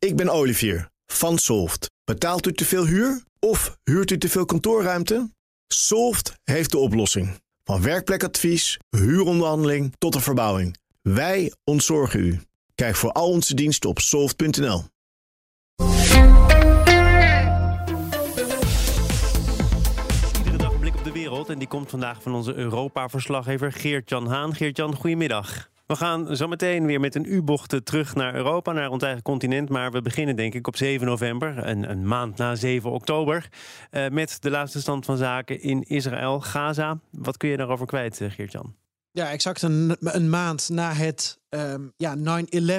Ik ben Olivier van Solft. Betaalt u te veel huur of huurt u te veel kantoorruimte? Solft heeft de oplossing. Van werkplekadvies, huuronderhandeling tot de verbouwing. Wij ontzorgen u. Kijk voor al onze diensten op soft.nl. Iedere dag een blik op de wereld. En die komt vandaag van onze Europa-verslaggever Geert-Jan Haan. Geert-Jan, goedemiddag. We gaan zo meteen weer met een U-bocht terug naar Europa, naar ons eigen continent. Maar we beginnen denk ik op 7 november, een, een maand na 7 oktober, uh, met de laatste stand van zaken in Israël, Gaza. Wat kun je daarover kwijt, uh, Geert-Jan? Ja, exact een, een maand na het um, ja,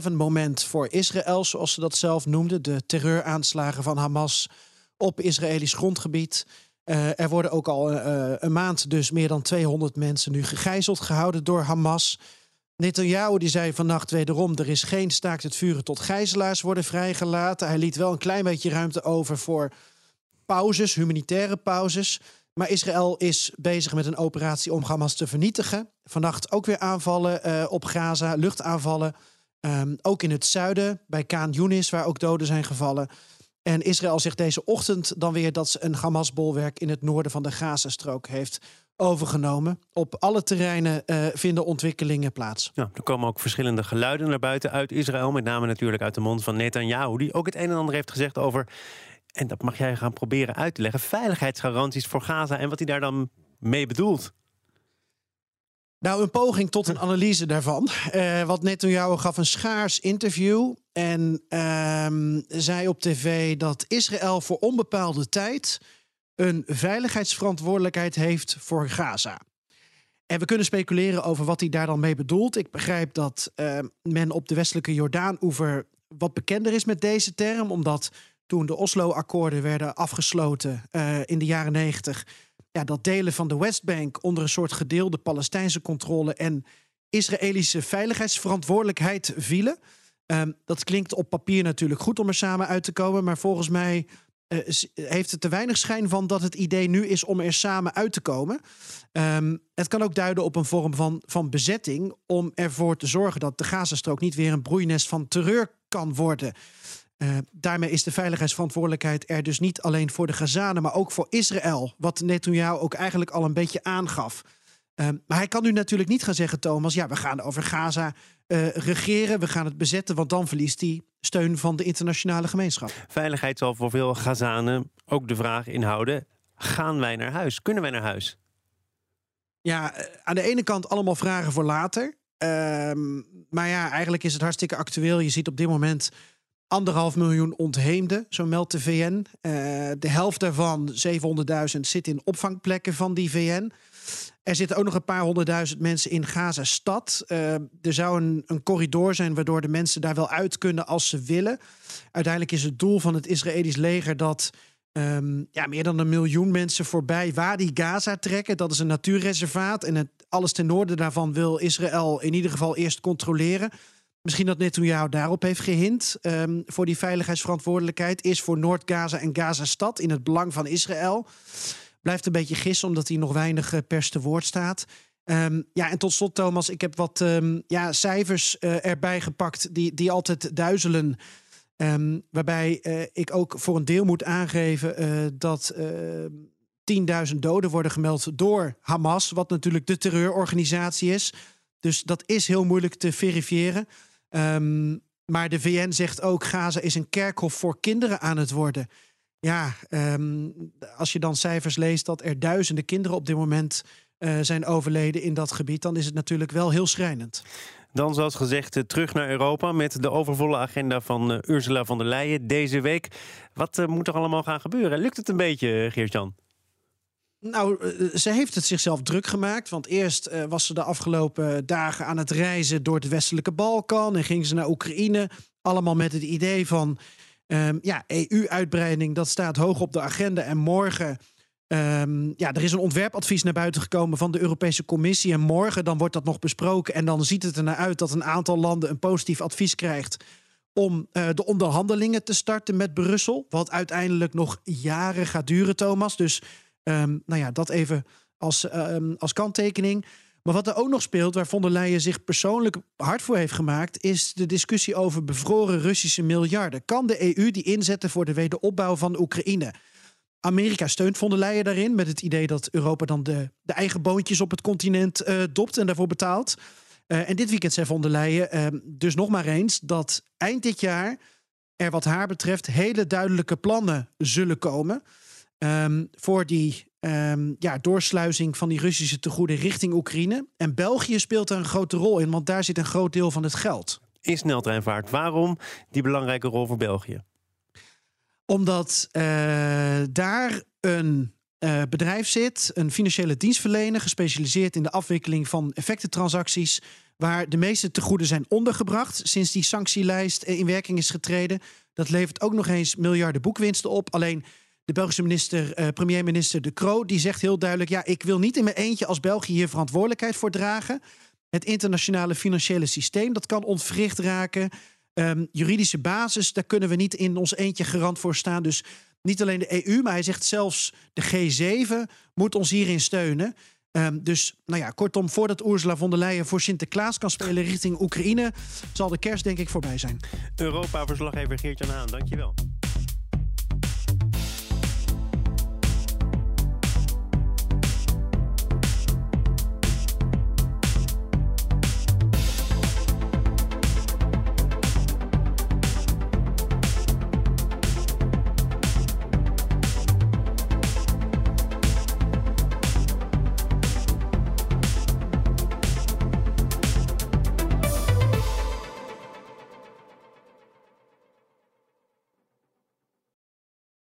9-11 moment voor Israël, zoals ze dat zelf noemden. De terreuraanslagen van Hamas op Israëlisch grondgebied. Uh, er worden ook al een maand dus meer dan 200 mensen nu gegijzeld gehouden door Hamas. Netanyahu die zei vannacht wederom: er is geen staakt het vuren tot gijzelaars worden vrijgelaten. Hij liet wel een klein beetje ruimte over voor pauzes, humanitaire pauzes. Maar Israël is bezig met een operatie om Hamas te vernietigen. Vannacht ook weer aanvallen uh, op Gaza, luchtaanvallen. Um, ook in het zuiden, bij Kaan Yunis, waar ook doden zijn gevallen. En Israël zegt deze ochtend dan weer dat ze een Hamas-bolwerk in het noorden van de Gazastrook heeft overgenomen. Op alle terreinen uh, vinden ontwikkelingen plaats. Ja, er komen ook verschillende geluiden naar buiten uit Israël. Met name natuurlijk uit de mond van Netanyahu, die ook het een en ander heeft gezegd over. En dat mag jij gaan proberen uit te leggen. Veiligheidsgaranties voor Gaza en wat hij daar dan mee bedoelt. Nou, een poging tot een analyse daarvan. Uh, wat Netanyahu gaf een schaars interview. En uh, zei op tv dat Israël voor onbepaalde tijd een veiligheidsverantwoordelijkheid heeft voor Gaza. En we kunnen speculeren over wat hij daar dan mee bedoelt. Ik begrijp dat uh, men op de westelijke Jordaan-oever wat bekender is met deze term, omdat toen de Oslo-akkoorden werden afgesloten uh, in de jaren negentig, ja, dat delen van de Westbank onder een soort gedeelde Palestijnse controle en Israëlische veiligheidsverantwoordelijkheid vielen. Um, dat klinkt op papier natuurlijk goed om er samen uit te komen, maar volgens mij heeft het te weinig schijn van dat het idee nu is om er samen uit te komen. Um, het kan ook duiden op een vorm van, van bezetting om ervoor te zorgen dat de Gazastrook niet weer een broeinest van terreur kan worden. Uh, daarmee is de veiligheidsverantwoordelijkheid er dus niet alleen voor de Gazanen, maar ook voor Israël. Wat Netanyahu ook eigenlijk al een beetje aangaf. Uh, maar hij kan nu natuurlijk niet gaan zeggen, Thomas, ja, we gaan over Gaza uh, regeren, we gaan het bezetten, want dan verliest hij steun van de internationale gemeenschap. Veiligheid zal voor veel Gazanen ook de vraag inhouden: gaan wij naar huis? Kunnen wij naar huis? Ja, aan de ene kant allemaal vragen voor later. Ehm, maar ja, eigenlijk is het hartstikke actueel. Je ziet op dit moment anderhalf miljoen ontheemden, zo meldt de VN. Uh, de helft daarvan, 700.000, zit in opvangplekken van die VN. Er zitten ook nog een paar honderdduizend mensen in Gaza-stad. Uh, er zou een, een, corridor zijn waardoor de mensen daar wel uit kunnen als ze willen. Uiteindelijk is het doel van het Israëlisch leger dat um, ja, meer dan een miljoen mensen voorbij Wadi Gaza trekken. Dat is een natuurreservaat en het, alles ten noorden daarvan wil Israël in ieder geval eerst controleren. Misschien dat Netanyahu daarop heeft gehint um, voor die veiligheidsverantwoordelijkheid is voor Noord-Gaza en Gaza-stad in het belang van Israël. Blijft een beetje gissen omdat hij nog weinig pers te woord staat. Um, ja, en tot slot, Thomas, ik heb wat um, ja, cijfers uh, erbij gepakt die, die altijd duizelen. Um, waarbij uh, ik ook voor een deel moet aangeven dat 10.000 doden worden gemeld door Hamas, wat natuurlijk de terreurorganisatie is. Dus dat is heel moeilijk te verifiëren. Maar de VN zegt ook: Gaza is een kerkhof voor kinderen aan het worden. Ja, um, als je dan cijfers leest dat er duizenden kinderen op dit moment uh, zijn overleden in dat gebied, dan is het natuurlijk wel heel schrijnend. Dan, zoals gezegd, eh, terug naar Europa met de overvolle agenda van uh, Ursula von der Leyen deze week. Wat uh, moet er allemaal gaan gebeuren? Lukt het een beetje, Geert-Jan? Nou, ze heeft het zichzelf druk gemaakt. Want eerst uh, was ze de afgelopen dagen aan het reizen door het westelijke Balkan en ging ze naar Oekraïne. Allemaal met het idee van um, ja, EU-uitbreiding, dat staat hoog op de agenda. En morgen, um, ja, er is een ontwerpadvies naar buiten gekomen van de Europese Commissie. En morgen dan wordt dat nog besproken. En dan ziet het er naar uit dat een aantal landen een positief advies krijgt om uh, de onderhandelingen te starten met Brussel. Wat uiteindelijk nog jaren gaat duren, Thomas. Dus um, nou ja, dat even als, als kanttekening. Maar wat er ook nog speelt, waar von der Leyen zich persoonlijk hard voor heeft gemaakt, is de discussie over bevroren Russische miljarden. Kan de EU die inzetten voor de wederopbouw van Oekraïne? Amerika steunt von der Leyen daarin met het idee dat Europa dan de, de eigen boontjes op het continent uh, dopt en daarvoor betaalt. Uh, en dit weekend zei von der Leyen uh, dus nog maar eens dat eind dit jaar er wat haar betreft hele duidelijke plannen zullen komen um, voor die um, ja, doorsluizing van die Russische tegoeden richting Oekraïne. En België speelt er een grote rol in, want daar zit een groot deel van het geld. In sneltreinvaart, waarom die belangrijke rol voor België? Omdat uh, daar een uh, bedrijf zit, een financiële dienstverlener, gespecialiseerd in de afwikkeling van effectentransacties, waar de meeste tegoeden zijn ondergebracht sinds die sanctielijst in werking is getreden. Dat levert ook nog eens miljarden boekwinsten op. Alleen de Belgische minister, uh, premier-minister De Croo, die zegt heel duidelijk: ja, ik wil niet in mijn eentje als België hier verantwoordelijkheid voor dragen. Het internationale financiële systeem, dat kan ontwricht raken. Um, juridische basis, daar kunnen we niet in ons eentje garant voor staan. Dus niet alleen de EU, maar hij zegt zelfs de G7 moet ons hierin steunen. Um, dus nou ja, kortom, voordat Ursula von der Leyen voor Sinterklaas kan spelen richting Oekraïne, zal de kerst denk ik voorbij zijn. Europa-verslaggever Geert-Jan Haan, dankjewel.